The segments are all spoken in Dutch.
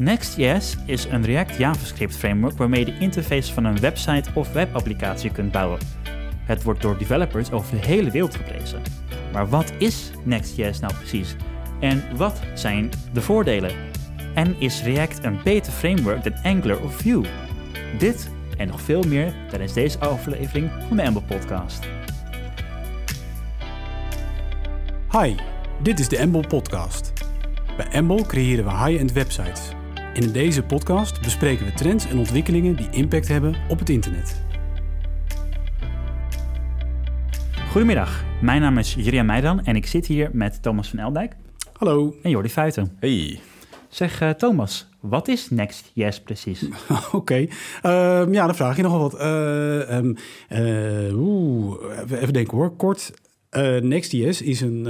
Next.js is een React JavaScript framework waarmee je de interface van een website of webapplicatie kunt bouwen. Het wordt door developers over de hele wereld geprezen. Maar wat is Next.js nou precies? En wat zijn de voordelen? En is React een beter framework dan Angular of Vue? Dit en nog veel meer tijdens deze aflevering van de Amble Podcast. Hi, dit is de Amble Podcast. Bij Amble creëren we high-end websites. En in deze podcast bespreken we trends en ontwikkelingen die impact hebben op het internet. Goedemiddag, mijn naam is Jurian Meidan en ik zit hier met Thomas van Eldijk Hallo. en Jordi Fuiten. Hey. Zeg uh, Thomas, wat is Next.js precies? Oké, okay. ja, dan vraag je nogal wat. Uh, um, uh, oeh, even denken hoor, kort. Next.js is een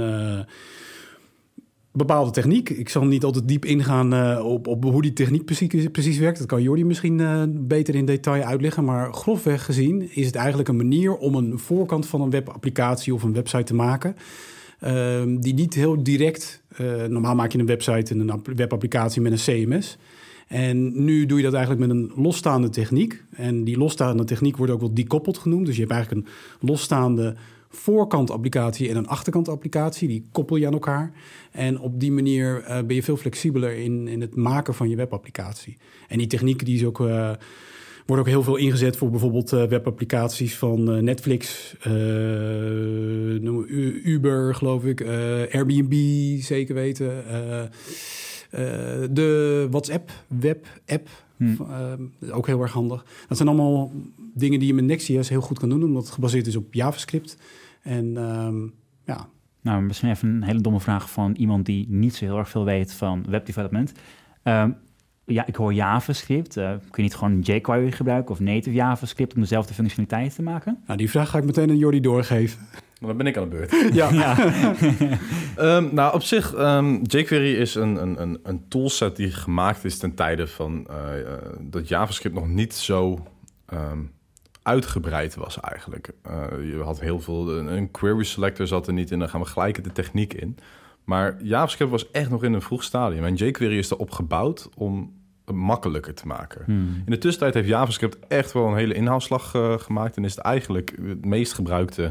bepaalde techniek. Ik zal niet altijd diep ingaan uh, op, op hoe die techniek precies, precies werkt. Dat kan Jordi misschien uh, beter in detail uitleggen. Maar grofweg gezien is het eigenlijk een manier om een voorkant van een webapplicatie of een website te maken. Uh, die niet heel direct. Uh, normaal maak je een website en een webapplicatie met een CMS. En nu doe je dat eigenlijk met een losstaande techniek. En die losstaande techniek wordt ook wel dekoppeld genoemd. Dus je hebt eigenlijk een losstaande voorkant applicatie en een achterkant applicatie. Die koppel je aan elkaar. En op die manier uh, ben je veel flexibeler in, in het maken van je webapplicatie. En die techniek die is ook, uh, wordt ook heel veel ingezet voor bijvoorbeeld uh, webapplicaties van Netflix, Uber geloof ik, Airbnb zeker weten. de WhatsApp web-app, hmm. ook heel erg handig. Dat zijn allemaal dingen die je met Next.js heel goed kan doen, omdat het gebaseerd is op JavaScript. En um, ja. Nou, misschien even een hele domme vraag van iemand die niet zo heel erg veel weet van webdevelopment. Um, ja, ik hoor JavaScript. Uh, kun je niet gewoon jQuery gebruiken of native JavaScript om dezelfde functionaliteit te maken? Nou, die vraag ga ik meteen aan Jordi doorgeven. Dan ben ik aan de beurt. ja. ja. um, nou, op zich, um, jQuery is een, een, een, een toolset die gemaakt is ten tijde van uh, uh, dat JavaScript nog niet zo um, uitgebreid was eigenlijk. Uh, je had heel veel... Een query selector zat er niet in, dan gaan we gelijk de techniek in. Maar JavaScript was echt nog in een vroeg stadium. En jQuery is erop gebouwd om het makkelijker te maken. Hmm. In de tussentijd heeft JavaScript echt wel een hele inhaalslag uh, gemaakt... en is het eigenlijk het meest gebruikte, uh,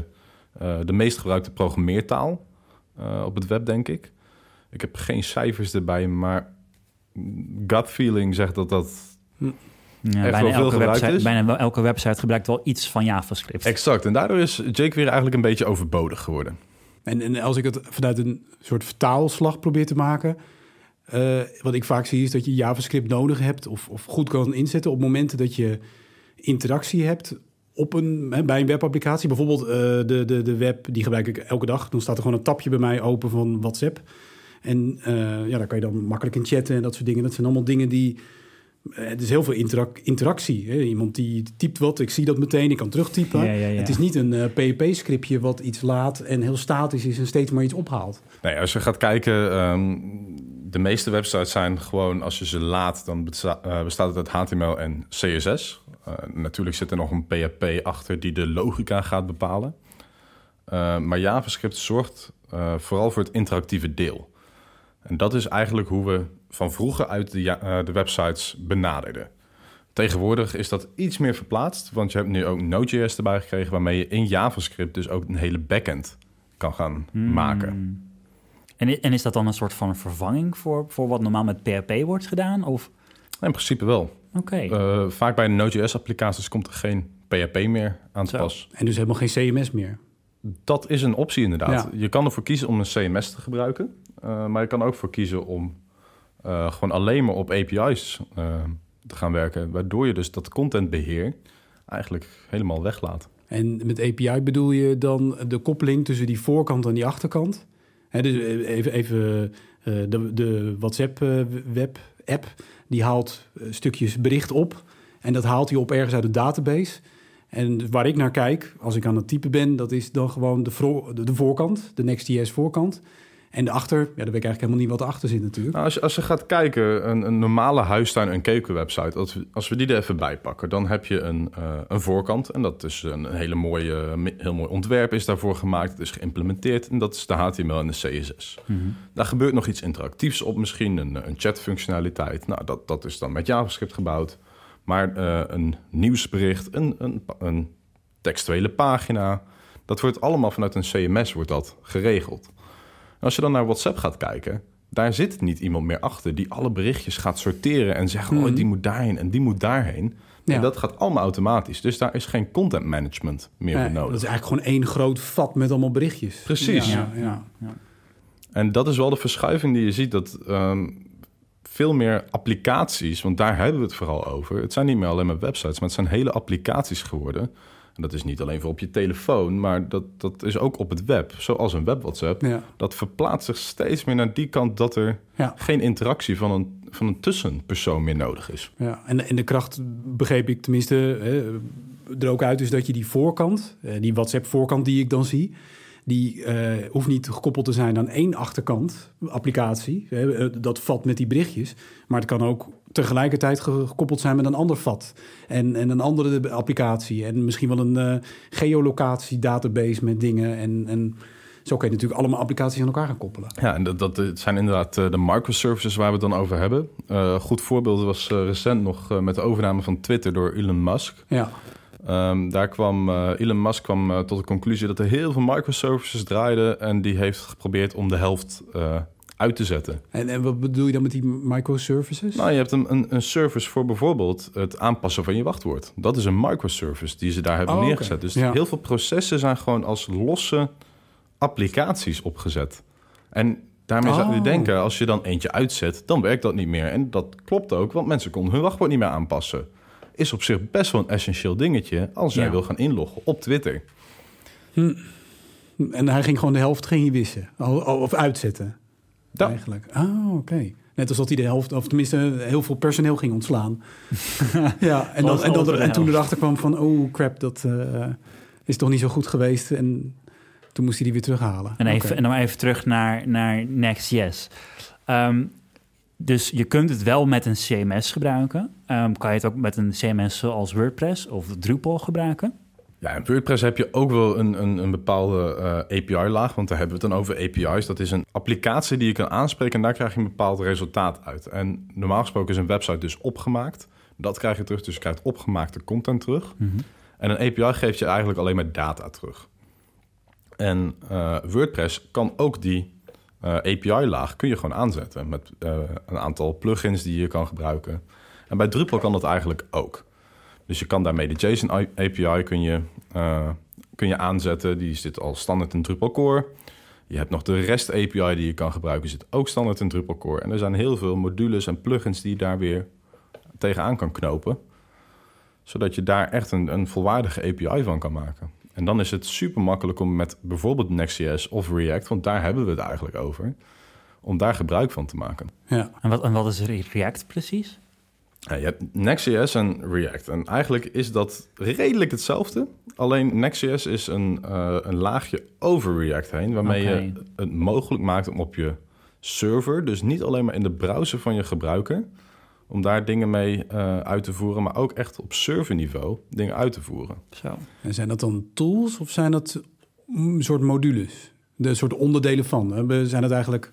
de meest gebruikte programmeertaal op het web, denk ik. Ik heb geen cijfers erbij, maar gut feeling zegt dat dat... Hmm ja, bijna, elke website, bijna elke website gebruikt wel iets van JavaScript. Exact. En daardoor is jQuery eigenlijk een beetje overbodig geworden. En, en als ik het vanuit een soort vertaalslag probeer te maken... Uh, wat ik vaak zie is dat je JavaScript nodig hebt... Of, of goed kan inzetten op momenten dat je interactie hebt... Op een, bij een webapplicatie. Bijvoorbeeld uh, de, de, de web, die gebruik ik elke dag. Dan staat er gewoon een tapje bij mij open van WhatsApp. En uh, ja, daar kan je dan makkelijk in chatten en dat soort dingen. Dat zijn allemaal dingen die het is heel veel interac interactie. Hè? Iemand die typt wat, ik zie dat meteen, ik kan terugtypen. Ja, ja, ja. Het is niet een uh, PHP-scriptje wat iets laat en heel statisch is en steeds maar iets ophaalt. Nee, als je gaat kijken, um, de meeste websites zijn gewoon, als je ze laat, dan besta uh, bestaat het uit HTML en CSS. Uh, natuurlijk zit er nog een PHP achter die de logica gaat bepalen. maar JavaScript zorgt vooral voor het interactieve deel. En dat is eigenlijk hoe we van vroeger uit de, uh, de websites benaderden. Tegenwoordig is dat iets meer verplaatst, want je hebt nu ook Node.js erbij gekregen, waarmee je in JavaScript dus ook een hele backend kan gaan hmm. maken. En, en, is dat dan een soort van vervanging voor, voor wat normaal met PHP wordt gedaan? Of? In principe wel. Oké. Uh, vaak bij Node.js-applicaties komt er geen PHP meer aan te pas. En dus helemaal geen CMS meer? Dat is een optie inderdaad. Je kan ervoor kiezen om een CMS te gebruiken. Uh, maar je kan ook voor kiezen om uh, gewoon alleen maar op API's uh, te gaan werken. Waardoor je dus dat contentbeheer eigenlijk helemaal weglaat. En met API bedoel je dan de koppeling tussen die voorkant en die achterkant? Dus even, even de, de WhatsApp-web-app, die haalt stukjes bericht op. En dat haalt hij op ergens uit de database. En waar ik naar kijk, als ik aan het typen ben, dat is dan gewoon de, de voorkant, de Next.js voorkant. En daarachter, ja, dan weet ik eigenlijk helemaal niet wat erachter zit natuurlijk. Nou, als, je, als je gaat kijken, een, een normale huistuin- en keukenwebsite... Als we, als we die er even bij pakken, dan heb je een, uh, een voorkant. En dat is een hele mooie, heel mooi ontwerp is daarvoor gemaakt. Het is geïmplementeerd en dat is de HTML en de CSS. Mm -hmm. Daar gebeurt nog iets interactiefs op misschien, een, een chatfunctionaliteit. Nou, dat, dat is dan met JavaScript gebouwd. Maar uh, een nieuwsbericht, een, een, een textuele pagina... dat wordt allemaal vanuit een CMS wordt dat geregeld als je dan naar WhatsApp gaat kijken, daar zit niet iemand meer achter die alle berichtjes gaat sorteren en zeggen: oh, die moet daarheen en die moet daarheen. Ja. En dat gaat allemaal automatisch. Dus daar is geen content management meer nee, voor nodig. Dat is eigenlijk gewoon één groot vat met allemaal berichtjes. Precies. Ja, ja, ja, En dat is wel de verschuiving die je ziet dat um, veel meer applicaties, want daar hebben we het vooral over. Het zijn niet meer alleen maar websites, maar het zijn hele applicaties geworden. En dat is niet alleen voor op je telefoon, maar dat, dat is ook op het web. Zoals een web WhatsApp. Ja. Dat verplaatst zich steeds meer naar die kant dat er ja. geen interactie van een, van een tussenpersoon meer nodig is. Ja, en, en de kracht begreep ik tenminste hè, er ook uit is dat je die voorkant, die WhatsApp voorkant die ik dan zie, die uh, hoeft niet gekoppeld te zijn aan één achterkant applicatie. Dat vat met die berichtjes. Maar het kan ook tegelijkertijd gekoppeld zijn met een ander vat. En, en een andere applicatie. En misschien wel een uh, geolocatie database met dingen. En, en zo kun je natuurlijk allemaal applicaties aan elkaar gaan koppelen. Ja, en dat, dat zijn inderdaad de microservices waar we het dan over hebben. Uh, goed voorbeeld was recent nog met de overname van Twitter door Elon Musk. Ja. Um, daar kwam uh, Elon Musk kwam, uh, tot de conclusie dat er heel veel microservices draaiden. En die heeft geprobeerd om de helft uit te zetten. En, en wat bedoel je dan met die microservices? Nou, je hebt een, een, een, service voor bijvoorbeeld het aanpassen van je wachtwoord. Dat is een microservice die ze daar hebben oh, neergezet. Okay. Dus ja. heel veel processen zijn gewoon als losse applicaties opgezet. En daarmee zou je Oh. denken, als je dan eentje uitzet, dan werkt dat niet meer. En dat klopt ook, want mensen konden hun wachtwoord niet meer aanpassen is op zich best wel een essentieel dingetje als jij Ja. wil gaan inloggen op Twitter. En hij ging gewoon de helft ging hij wissen. Of uitzetten. Eigenlijk. Ah, oké. Net als dat hij de helft, of tenminste heel veel personeel ging ontslaan. ja, en, dan, en, dan, toen erachter kwam van, oh crap, dat eh, is toch niet zo goed geweest. En toen moest hij die weer terughalen. En, even, en dan even terug naar, naar Next.js. Ehm, dus je kunt het wel met een CMS gebruiken. Ehm, kan je het ook met een CMS zoals WordPress of Drupal gebruiken? Ja, in WordPress heb je ook wel een, een, een bepaalde eh, API-laag, want daar hebben we het dan over API's. Dat is een applicatie die je kan aanspreken en daar krijg je een bepaald resultaat uit. En normaal gesproken is een website dus opgemaakt. Dat krijg je terug, dus je krijgt opgemaakte content terug. En een API geeft je eigenlijk alleen maar data terug. En eh, WordPress kan ook die eh, API-laag kun je gewoon aanzetten met een aantal plugins die je kan gebruiken. En bij Drupal kan dat eigenlijk ook. Dus je kan daarmee de JSON API kun je, eh, kun je aanzetten. Die zit al standaard in Drupal Core. Je hebt nog de REST API die je kan gebruiken. Die zit ook standaard in Drupal Core. En er zijn heel veel modules en plugins die je daar weer tegenaan kan knopen. Zodat je daar echt een, een volwaardige API van kan maken. En dan is het super makkelijk om met bijvoorbeeld Next.js of React... want daar hebben we het eigenlijk over... om daar gebruik van te maken. Ja. En wat, en wat is Re- React precies? Ja, je hebt Next.js en React. En eigenlijk is dat redelijk hetzelfde. Alleen Next.js is een, eh, een laagje over React heen... waarmee je het mogelijk maakt om op je server... dus niet alleen maar in de browser van je gebruiker... om daar dingen mee eh, uit te voeren... maar ook echt op serverniveau dingen uit te voeren. Zo. En zijn dat dan tools of zijn dat mm, een soort modules? De soort onderdelen van? Zijn het eigenlijk,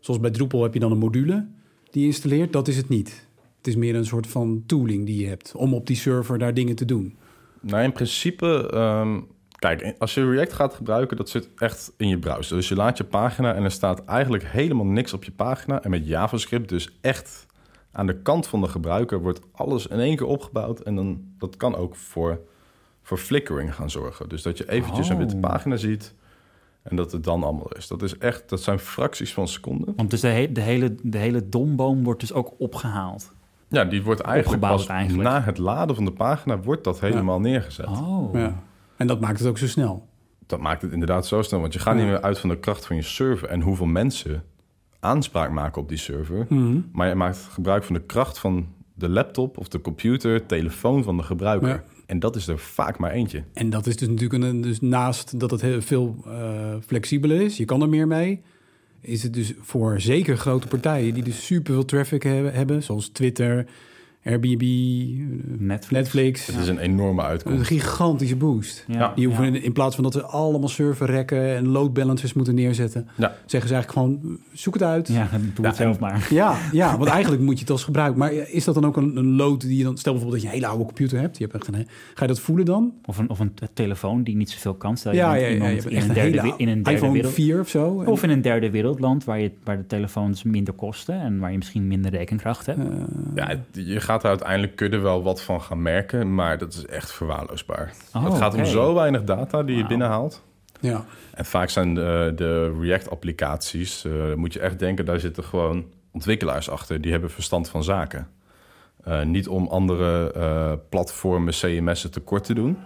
zoals bij Drupal heb je dan een module die je installeert? Dat is het niet. Het is meer een soort van tooling die je hebt om op die server daar dingen te doen. Nou, in principe, ehm, kijk, als je React gaat gebruiken, dat zit echt in je browser. Dus je laat je pagina en er staat eigenlijk helemaal niks op je pagina. En met JavaScript dus echt aan de kant van de gebruiker wordt alles in één keer opgebouwd. En dan, dat kan ook voor, voor flickering gaan zorgen. Dus dat je eventjes een Oh. witte pagina ziet en dat het dan allemaal is. Dat is echt, dat zijn fracties van seconden. Want dus de, he- de, hele, de hele domboom wordt dus ook opgehaald. Ja, die wordt eigenlijk pas eigenlijk. na het laden van de pagina wordt dat helemaal neergezet. Oh. Ja. En dat maakt het ook zo snel. Dat maakt het inderdaad zo snel, want je gaat Ja. niet meer uit van de kracht van je server en hoeveel mensen aanspraak maken op die server. Mhm. Maar je maakt gebruik van de kracht van de laptop of de computer, telefoon van de gebruiker. Ja. En dat is er vaak maar eentje. En dat is dus natuurlijk een, dus naast dat het heel veel eh, flexibeler is, je kan er meer mee, is het dus voor zeker grote partijen die dus super veel traffic hebben, hebben zoals Twitter, Airbnb, Netflix. Netflix. Het is een enorme uitkomst. Een gigantische boost. Ja. Die hoeven in, plaats van dat we allemaal serverrekken en load balancers moeten neerzetten, ja. zeggen ze eigenlijk gewoon zoek het uit. Ja, doe het zelf maar. Ja, ja, want eigenlijk moet je het als gebruik. Maar is dat dan ook een, een load die je dan... Stel bijvoorbeeld dat je een hele oude computer hebt. Je hebt echt een, ga je dat voelen dan? Of een, of een telefoon die niet zoveel kan. Stel ja, ja, ja, je in, een derde, in een derde iPhone wereld, 4 of zo. Of in een derde wereldland waar, je, waar de telefoons minder kosten en waar je misschien minder rekenkracht hebt. Uh, ja, je gaat er uiteindelijk kunnen wel wat van gaan merken, maar dat is echt verwaarloosbaar. Oh, het gaat om zo weinig data die je binnenhaalt. Ja. En vaak zijn de, de React-applicaties, uh, moet je echt denken, daar zitten gewoon ontwikkelaars achter. Die hebben verstand van zaken. Uh, niet om andere uh, platformen, CMS'en tekort te doen.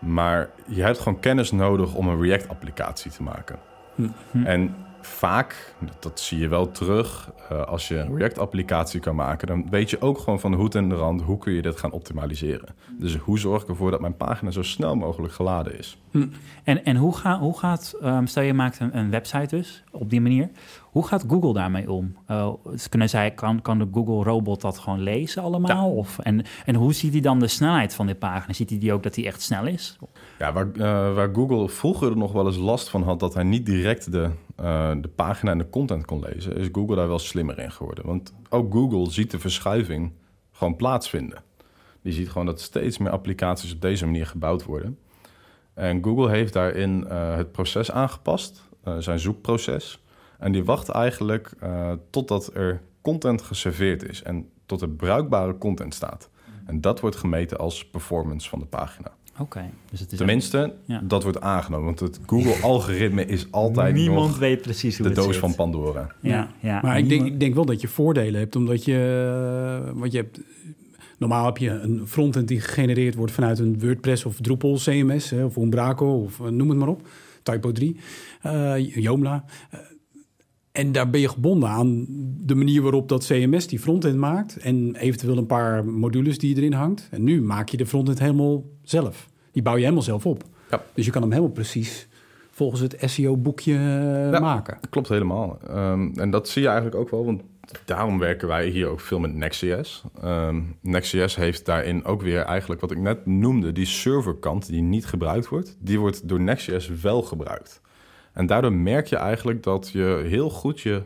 Maar je hebt gewoon kennis nodig om een React-applicatie te maken. Hm. En vaak, dat zie je wel terug, uh, als je een React-applicatie kan maken, dan weet je ook gewoon van de hoed en de rand hoe kun je dit gaan optimaliseren. Dus hoe zorg ik ervoor dat mijn pagina zo snel mogelijk geladen is. Hm. En, en hoe, ga, hoe gaat, um, stel je maakt een, een, website dus op die manier, hoe gaat Google daarmee om? Uh, kunnen zij, kan, kan de Google robot dat gewoon lezen allemaal? Of, en, en hoe ziet hij dan de snelheid van die pagina? Ziet hij die ook dat die echt snel is? Ja, waar, uh, waar Google vroeger nog wel eens last van had dat hij niet direct de, uh, de pagina en de content kon lezen, is Google daar wel slimmer in geworden. Want ook Google ziet de verschuiving gewoon plaatsvinden. Die ziet gewoon dat steeds meer applicaties op deze manier gebouwd worden. En Google heeft daarin uh, het proces aangepast, zijn zoekproces. En die wacht eigenlijk totdat er content geserveerd is en tot er bruikbare content staat. En dat wordt gemeten als performance van de pagina. Oké. Dus het is Tenminste, dat wordt aangenomen. Want het Google-algoritme is altijd Niemand weet precies hoe de doos van Pandora. Ja, ja. Maar ik denk, ik denk wel dat je voordelen hebt, omdat je... Uh, wat je hebt, normaal heb je een frontend die gegenereerd wordt vanuit een WordPress of Drupal CMS... Hè, of Umbraco of uh, noem het maar op. Typo 3, uh, eh, Joomla... En daar ben je gebonden aan de manier waarop dat CMS die frontend maakt. En eventueel een paar modules die je erin hangt. En nu maak je de frontend helemaal zelf. Die bouw je helemaal zelf op. Ja. Dus je kan hem helemaal precies volgens het SEO-boekje ja, maken. Klopt helemaal. Um, en dat zie je eigenlijk ook wel, want daarom werken wij hier ook veel met Next.js. Um, Next.js heeft daarin ook weer eigenlijk wat ik net noemde, die serverkant die niet gebruikt wordt, die wordt door Next.js wel gebruikt. En daardoor merk je eigenlijk dat je heel goed je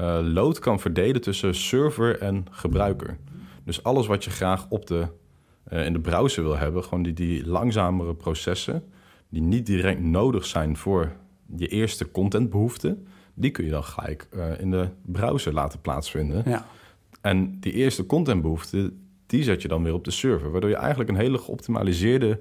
uh, load kan verdelen tussen server en gebruiker. Dus alles wat je graag op de, uh, in de browser wil hebben, gewoon die, die langzamere processen, die niet direct nodig zijn voor je eerste contentbehoeften, die kun je dan gelijk uh, in de browser laten plaatsvinden. Ja. En die eerste contentbehoeften, die zet je dan weer op de server, waardoor je eigenlijk een hele geoptimaliseerde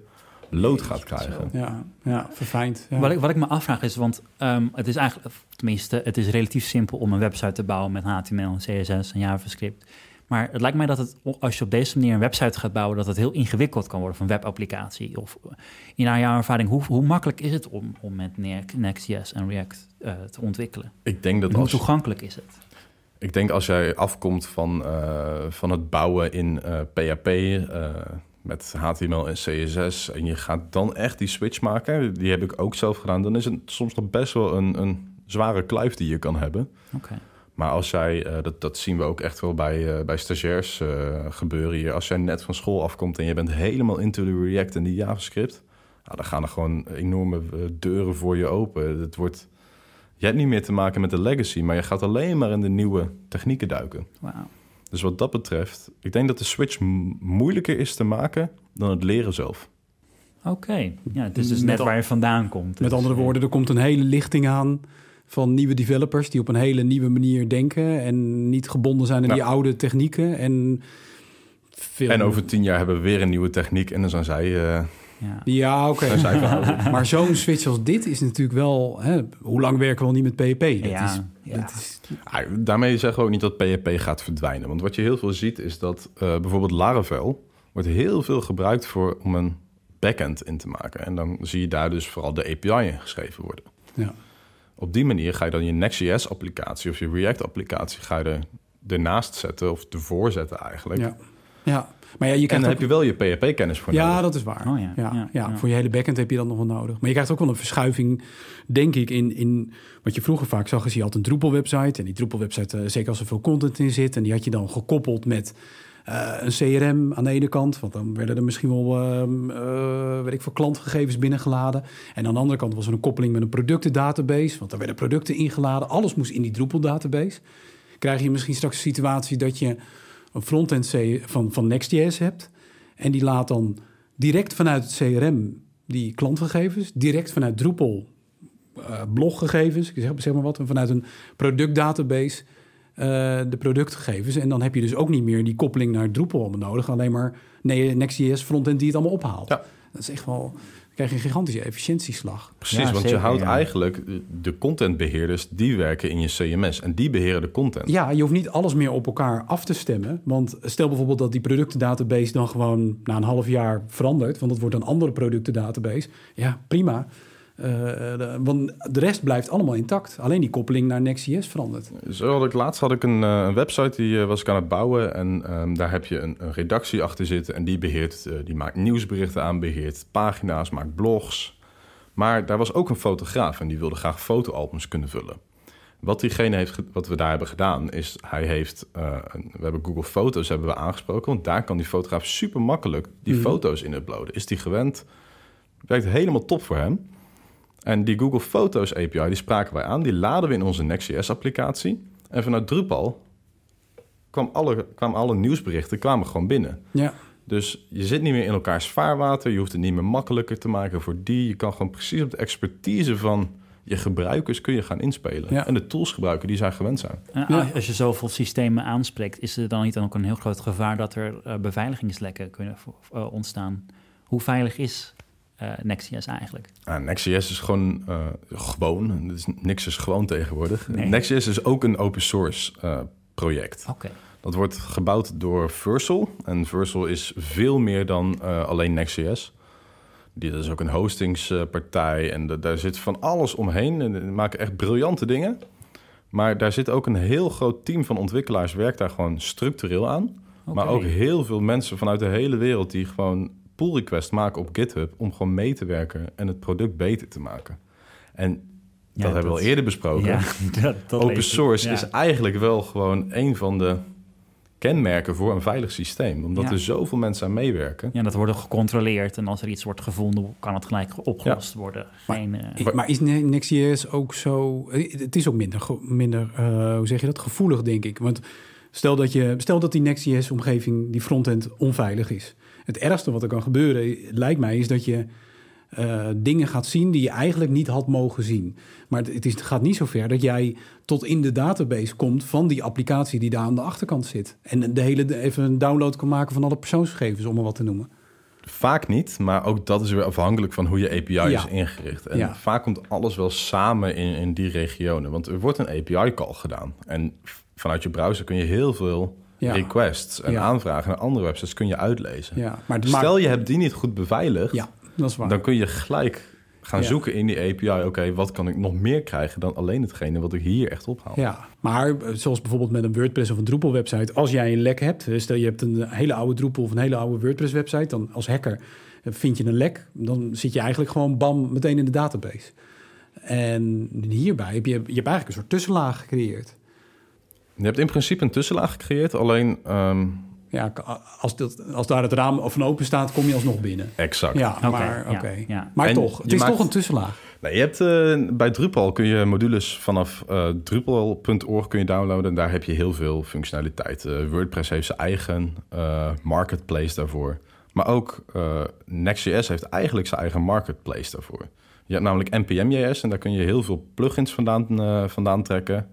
lood gaat krijgen. Ja, ja verfijnd. Ja. Wat, ik, wat ik me afvraag is, want um, het is eigenlijk, tenminste, het is relatief simpel om een website te bouwen met HTML, CSS en JavaScript. Maar het lijkt mij dat het, als je op deze manier een website gaat bouwen, dat het heel ingewikkeld kan worden van webapplicatie. Of in jouw ervaring, hoe, hoe makkelijk is het om, om met Next.js en React uh, te ontwikkelen? Ik denk dat hoe toegankelijk is het? Ik denk als jij afkomt van, uh, van het bouwen in uh, PHP, met HTML en CSS en je gaat dan echt die switch maken, die heb ik ook zelf gedaan, dan is het soms nog best wel een, een zware kluif die je kan hebben. Okay. Maar als jij, uh, dat, dat zien we ook echt wel bij, uh, bij stagiairs uh, gebeuren hier, als jij net van school afkomt en je bent helemaal into de React en die JavaScript, nou, dan gaan er gewoon enorme deuren voor je open. Het wordt, je hebt niet meer te maken met de legacy, maar je gaat alleen maar in de nieuwe technieken duiken. Dus wat dat betreft, ik denk dat de switch moeilijker is te maken dan het leren zelf. Oké, ja, het is dus net waar je vandaan komt. Met dus, andere woorden, er komt een hele lichting aan van nieuwe developers die op een hele nieuwe manier denken en niet gebonden zijn aan die oude technieken. En, veel... en over tien jaar hebben we weer een nieuwe techniek en dan zijn zij. Uh, ja, ja oké. Okay. maar zo'n switch als dit is natuurlijk wel. Hè, hoe lang werken we al niet met PHP? Dat ja, is, Dat is... Ah, daarmee zeggen we ook niet dat PHP gaat verdwijnen. Want wat je heel veel ziet is dat uh, bijvoorbeeld Laravel wordt heel veel gebruikt voor om een backend in te maken. En dan zie je daar dus vooral de API in geschreven worden. Ja. Op die manier ga je dan je Next.js-applicatie of je React-applicatie ga je er ernaast zetten of ervoor zetten eigenlijk. Ja. Ja, maar ja, je En dan krijgt ook... heb je wel je PHP-kennis voor Ja, nodig. dat is waar. Oh ja, ja, ja, ja, ja. Voor je hele backend heb je dat nog wel nodig. Maar je krijgt ook wel een verschuiving, denk ik, in, in wat je vroeger vaak zag. Is je had een Drupal-website. En die Drupal-website, eh, zeker als er veel content in zit... en die had je dan gekoppeld met eh, een CRM aan de ene kant. Want dan werden er misschien wel, ehm, eh, weet ik veel, klantgegevens binnengeladen. En aan de andere kant was er een koppeling met een productendatabase. Want daar werden producten ingeladen. Alles moest in die Drupal-database. Krijg je misschien straks een situatie dat je een frontend van, van Next.js hebt... En die laat dan direct vanuit het CRM die klantgegevens, direct vanuit Drupal eh, bloggegevens, ik zeg, zeg maar wat, en vanuit een productdatabase eh, de productgegevens. En dan heb je dus ook niet meer die koppeling naar Drupal nodig, alleen maar nee, Next.js frontend die het allemaal ophaalt. Ja. Dat is echt wel, krijg je een gigantische efficiëntieslag. Precies, Ja, want zeker, je houdt ja. eigenlijk de contentbeheerders die werken in je CMS en die beheren de content. Ja, je hoeft niet alles meer op elkaar af te stemmen. Want stel bijvoorbeeld dat die productendatabase dan gewoon na een half jaar verandert. Want het wordt een andere productendatabase. Ja, prima. Eh, de, want de rest blijft allemaal intact. Alleen die koppeling naar Next.js verandert. Zo had ik laatst had ik een, eh, een website die eh, was ik aan het bouwen en ehm, daar heb je een, een redactie achter zitten en die beheert, eh, die maakt nieuwsberichten aan, beheert pagina's, maakt blogs. Maar daar was ook een fotograaf en die wilde graag fotoalbums kunnen vullen. Wat diegene heeft, wat we daar hebben gedaan, is hij heeft, een- we hebben Google Foto's hebben we aangesproken, want daar kan die fotograaf super makkelijk die Mhm. foto's in uploaden. Is die gewend? Werkt helemaal top voor hem. En die Google Foto's API, die spraken wij aan. Die laden we in onze Next.js-applicatie. En vanuit Drupal kwam alle, kwamen alle nieuwsberichten kwamen gewoon binnen. Ja, Dus je zit niet meer in elkaars vaarwater. Je hoeft het niet meer makkelijker te maken voor die. Je kan gewoon precies op de expertise van je gebruikers kun je gaan inspelen. Ja. En de tools gebruiken die zij gewend zijn. Ja. als- je zoveel systemen aanspreekt, is er dan niet ook een heel groot gevaar dat er eh, beveiligingslekken kunnen vo- eh, ontstaan? Hoe veilig is Next.js eigenlijk? Ja, Next.js is gewoon eh, gewoon. Dus niks is gewoon tegenwoordig. Nee. Next.js is ook een open source eh, project. Oké. Dat wordt gebouwd door Versal. En Versal is veel meer dan alleen Next.js. Die, dat is ook een hostingspartij en da- daar zit van alles omheen. En die maken echt briljante dingen. Maar daar zit ook een heel groot team van ontwikkelaars... werkt daar gewoon structureel aan. Maar ook heel veel mensen vanuit de hele wereld... die gewoon pull request maken op GitHub... om gewoon mee te werken en het product beter te maken. En dat hebben we al eerder besproken. Ja, dat, dat Open source Ja. is eigenlijk wel gewoon een van de kenmerken voor een veilig systeem. Omdat Ja. er zoveel mensen aan meewerken. Ja, dat wordt gecontroleerd en als er iets wordt gevonden, kan het gelijk opgelost worden. Geen, eh, maar is Ne- Next.js ook zo... eh, Het is ook minder, minder eh, hoe zeg je dat, gevoelig, denk ik. Want stel dat, je, stel dat die Next.js-omgeving, die frontend, onveilig is. Het ergste wat er kan gebeuren, lijkt mij, is dat je eh, dingen gaat zien die je eigenlijk niet had mogen zien. Maar het, is, het gaat niet zo ver dat jij tot in de database komt van die applicatie die daar aan de achterkant zit. En de hele, even een download kan maken van alle persoonsgegevens, om maar wat te noemen. Vaak niet, maar ook dat is weer afhankelijk van hoe je API is ingericht. En Ja. vaak komt alles wel samen in, in die regionen. Want er wordt een API-call gedaan. En vanuit je browser kun je heel veel Ja. requests en Ja. aanvragen naar andere websites kun je uitlezen. Ja, maar Stel je hebt die niet goed beveiligd, Ja, dat is waar. dan kun je gelijk gaan zoeken in die API. Oké, wat kan ik nog meer krijgen dan alleen hetgene wat ik hier echt ophaal? Ja, maar eh, zoals bijvoorbeeld met een WordPress of een Drupal-website, als jij een lek hebt, eh, stel je hebt een hele oude Drupal of een hele oude WordPress-website, dan als hacker eh, vind je een lek, dan zit je eigenlijk gewoon bam meteen in de database. En hierbij heb je, je hebt eigenlijk een soort tussenlaag gecreëerd. Je hebt in principe een tussenlaag gecreëerd, alleen ehm, Ja, als, dat, als daar het raam van open staat, kom je alsnog binnen. exact. Ja, maar ja, oké. ja. Maar En toch, het is maakt- toch een tussenlaag. Nee, je hebt, eh, bij Drupal kun je modules vanaf eh, drupal.org kun je downloaden. En daar heb je heel veel functionaliteit. WordPress heeft zijn eigen eh, marketplace daarvoor. Maar ook eh, Next.js heeft eigenlijk zijn eigen marketplace daarvoor. Je hebt namelijk npm.js en daar kun je heel veel plugins vandaan, eh, vandaan trekken.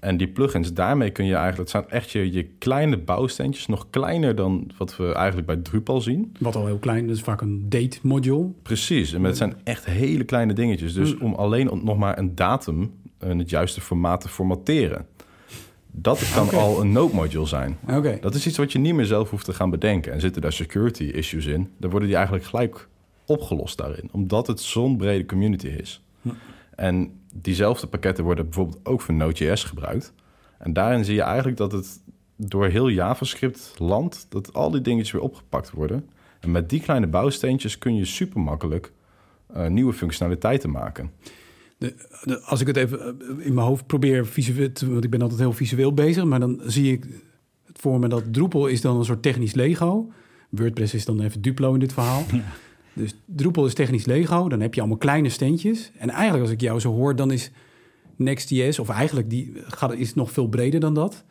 En die plugins, daarmee kun je eigenlijk... Het zijn echt je, je kleine bouwsteentjes, nog kleiner dan wat we eigenlijk bij Drupal zien. Wat al heel klein, is vaak een date module. Precies, en het zijn echt hele kleine dingetjes. Dus om alleen nog maar een datum in het juiste formaat te formatteren. Dat kan al een node module zijn. Oké. Dat is iets wat je niet meer zelf hoeft te gaan bedenken. En zitten daar security issues in, dan worden die eigenlijk gelijk opgelost daarin. Omdat het zo'n brede community is. Hm. En diezelfde pakketten worden bijvoorbeeld ook voor Node.js gebruikt. En daarin zie je eigenlijk dat het door heel JavaScript land, dat al die dingetjes weer opgepakt worden. En met die kleine bouwsteentjes kun je super makkelijk uh, nieuwe functionaliteiten maken. De, de, als ik het even eh, in mijn hoofd probeer visueel, want ik ben altijd heel visueel bezig, maar dan zie ik het voor me dat Drupal is dan een soort technisch Lego. WordPress is dan even Duplo in dit verhaal. Dus Drupal is technisch Lego, dan heb je allemaal kleine steentjes. En eigenlijk als ik jou zo hoor, dan is Next.js, of eigenlijk die gaat, is nog veel breder dan dat.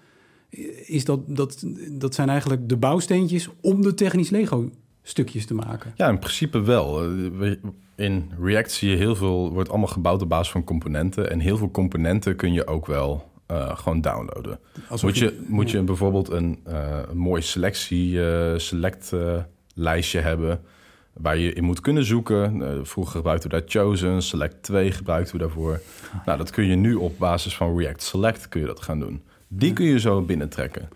Is dat, dat, dat zijn eigenlijk de bouwsteentjes om de technisch Lego stukjes te maken. Ja, in principe wel. Eh, in React zie je heel veel, wordt allemaal gebouwd op basis van componenten. En heel veel componenten kun je ook wel uh, gewoon downloaden. moet je, moet je bijvoorbeeld een, uh, een mooi selectie, uh, select lijstje hebben waar je in moet kunnen zoeken. vroeger gebruikten we daar Chosen, Select 2 gebruikten we daarvoor. Nou, dat kun je nu op basis van React Select kun je dat gaan doen. Die kun je zo binnentrekken.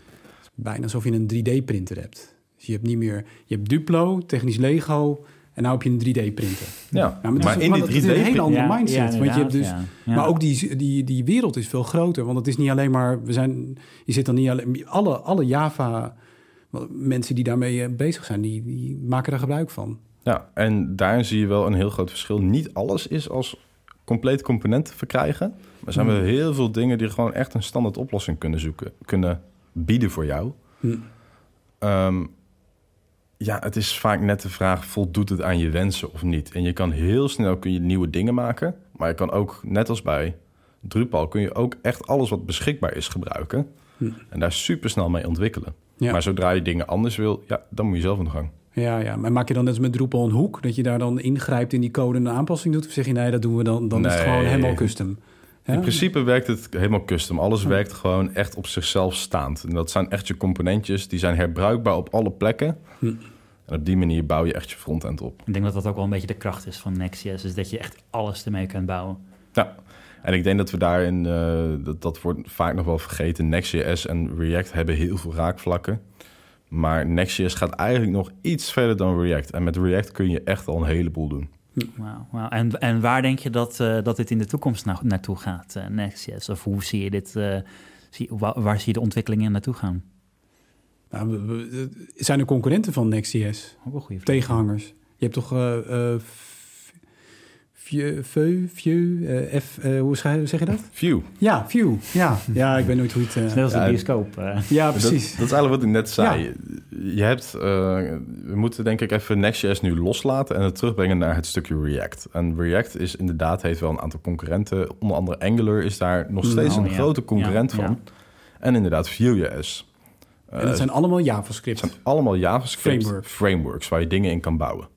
Bijna alsof je een 3D-printer hebt. Dus je hebt niet meer, je hebt Duplo, technisch Lego en nou heb je een 3D-printer. Ja, maar, maar in die 3D is een hele andere mindset. want je hebt dus, Maar ook die, die, die wereld is veel groter. Want het is niet alleen maar, we zijn, je zit dan niet alleen, alle, alle Java mensen die daarmee eh, bezig zijn, die, die maken daar gebruik van. Ja, en daarin zie je wel een heel groot verschil. Niet alles is als compleet component te verkrijgen. Maar er zijn hmm. wel heel veel dingen die gewoon echt een standaard oplossing kunnen zoeken, kunnen bieden voor jou. Hmm. Ehm, ja, het is vaak net de vraag: voldoet het aan je wensen of niet? En je kan heel snel kun je nieuwe dingen maken, maar je kan ook, net als bij Drupal, kun je ook echt alles wat beschikbaar is gebruiken hm. en daar super snel mee ontwikkelen. Maar zodra je dingen anders wil, ja, dan moet je zelf aan de gang. Ja, ja, maar maak je dan net als met Drupal een hoek, dat je daar dan ingrijpt in die code en een aanpassing doet? Of zeg je nee, dat doen we dan, dan is het gewoon helemaal custom? In principe werkt het helemaal custom. Alles werkt gewoon echt op zichzelf staand. En dat zijn echt je componentjes, die zijn herbruikbaar op alle plekken. Hm. En op die manier bouw je echt je frontend op. Ik denk dat dat ook wel een beetje de kracht is van Next.js, is dat je echt alles ermee kan bouwen. Ja, en ik denk dat we daarin, uh, dat, dat wordt vaak nog wel vergeten, Next.js en React hebben heel veel raakvlakken. Maar Next.js gaat eigenlijk nog iets verder dan React. En met React kun je echt al een heleboel doen. Wow. en, en waar denk je dat, uh, dat dit in de toekomst na, naartoe gaat, uh, Next.js? Of hoe zie je dit, zie, waar, waar zie je de ontwikkelingen naartoe gaan? Nou, we, zijn er concurrenten van Next.js? Ook een goede Tegenhangers. Je hebt toch View, View, F, hoe zeg je dat? View. Ja, View. Ja, ja ik weet nooit hoe het... Uh... Snel als de bioscoop. Ja, precies. Dat, dat, is eigenlijk wat ik net zei. Je hebt, we moeten denk ik even Next.js nu loslaten en het terugbrengen naar het stukje React. En React is inderdaad, heeft wel een aantal concurrenten. Onder andere Angular is daar nog steeds nou, een grote concurrent van. En inderdaad Vue.js en dat zijn allemaal JavaScript. Het zijn allemaal JavaScript frameworks waar je dingen in kan bouwen.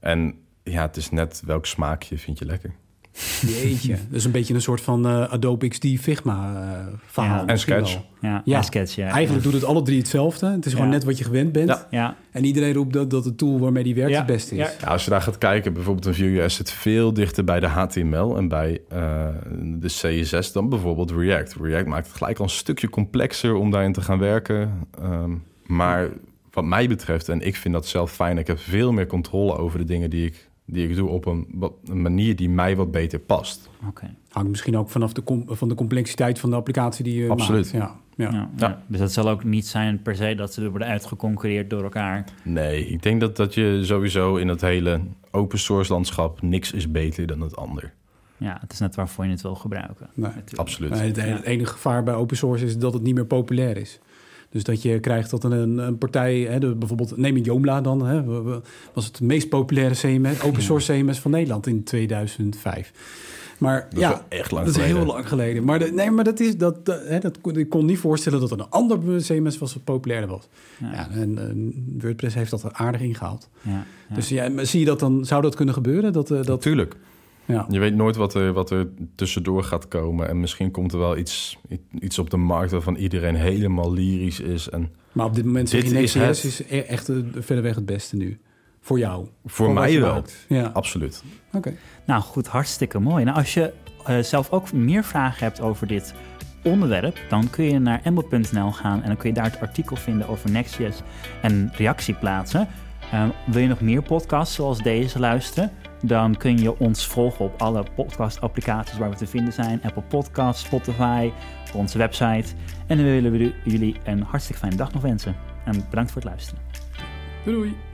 En ja, het is net welk smaakje vind je lekker. Jeetje, dus een beetje een soort van uh, Adobe XD Figma uh, verhaal. en Sketch. Ja, ja. Sketch, ja. Eigenlijk doet het alle drie hetzelfde. Het is gewoon net wat je gewend bent. Ja. En iedereen roept dat, dat de tool waarmee die werkt het beste is. Ja. als je daar gaat kijken, bijvoorbeeld een Vue.js zit veel dichter bij de HTML en bij uh, de CSS dan bijvoorbeeld React. React maakt het gelijk al een stukje complexer om daarin te gaan werken. Um, maar wat mij betreft, en ik vind dat zelf fijn, ik heb veel meer controle over de dingen die ik die ik doe op een, een manier die mij wat beter past. Oké. Hangt misschien ook vanaf de, van de complexiteit van de applicatie die je Absoluut. maakt. Ja. Ja. Ja, Dus dat zal ook niet zijn per se dat ze worden uitgeconcurreerd door elkaar. Nee, ik denk dat, dat je sowieso in het hele open source landschap niks is beter dan het ander. Ja, het is net waarvoor je het wil gebruiken. Nee, absoluut. het, enige gevaar bij open source is dat het niet meer populair is. Dus dat je krijgt dat een, een partij, hè, de, bijvoorbeeld neem een Joomla dan, hè, was het meest populaire CMS, open source CMS van Nederland in 2005. Maar dat ja, echt lang dat is heel lang geleden. Maar de, nee, maar dat is dat, hè, dat ik kon niet voorstellen dat er een ander CMS was wat populairder was. Ja. en WordPress heeft dat aardig ingehaald. Ja, Dus ja, zie je dat dan? Zou dat kunnen gebeuren? Dat, uh, dat... Natuurlijk. Ja. Je weet nooit wat er, wat er tussendoor gaat komen. En misschien komt er wel iets, iets op de markt waarvan iedereen helemaal lyrisch is. En maar op dit moment zeg je Next.js is, is e- echt uh, verder weg het beste nu. Voor jou. Voor, mij wel. Ja. Absoluut. Oké. Nou goed, hartstikke mooi. Nou, als je uh, zelf ook meer vragen hebt over dit onderwerp, dan kun je naar embel.nl gaan en dan kun je daar het artikel vinden over Next.js en reactie plaatsen. Uh, wil je nog meer podcasts zoals deze luisteren? Dan kun je ons volgen op alle podcast-applicaties waar we te vinden zijn. Apple Podcasts, Spotify, onze website. En dan willen we jullie een hartstikke fijne dag nog wensen. En bedankt voor het luisteren. Doei doei.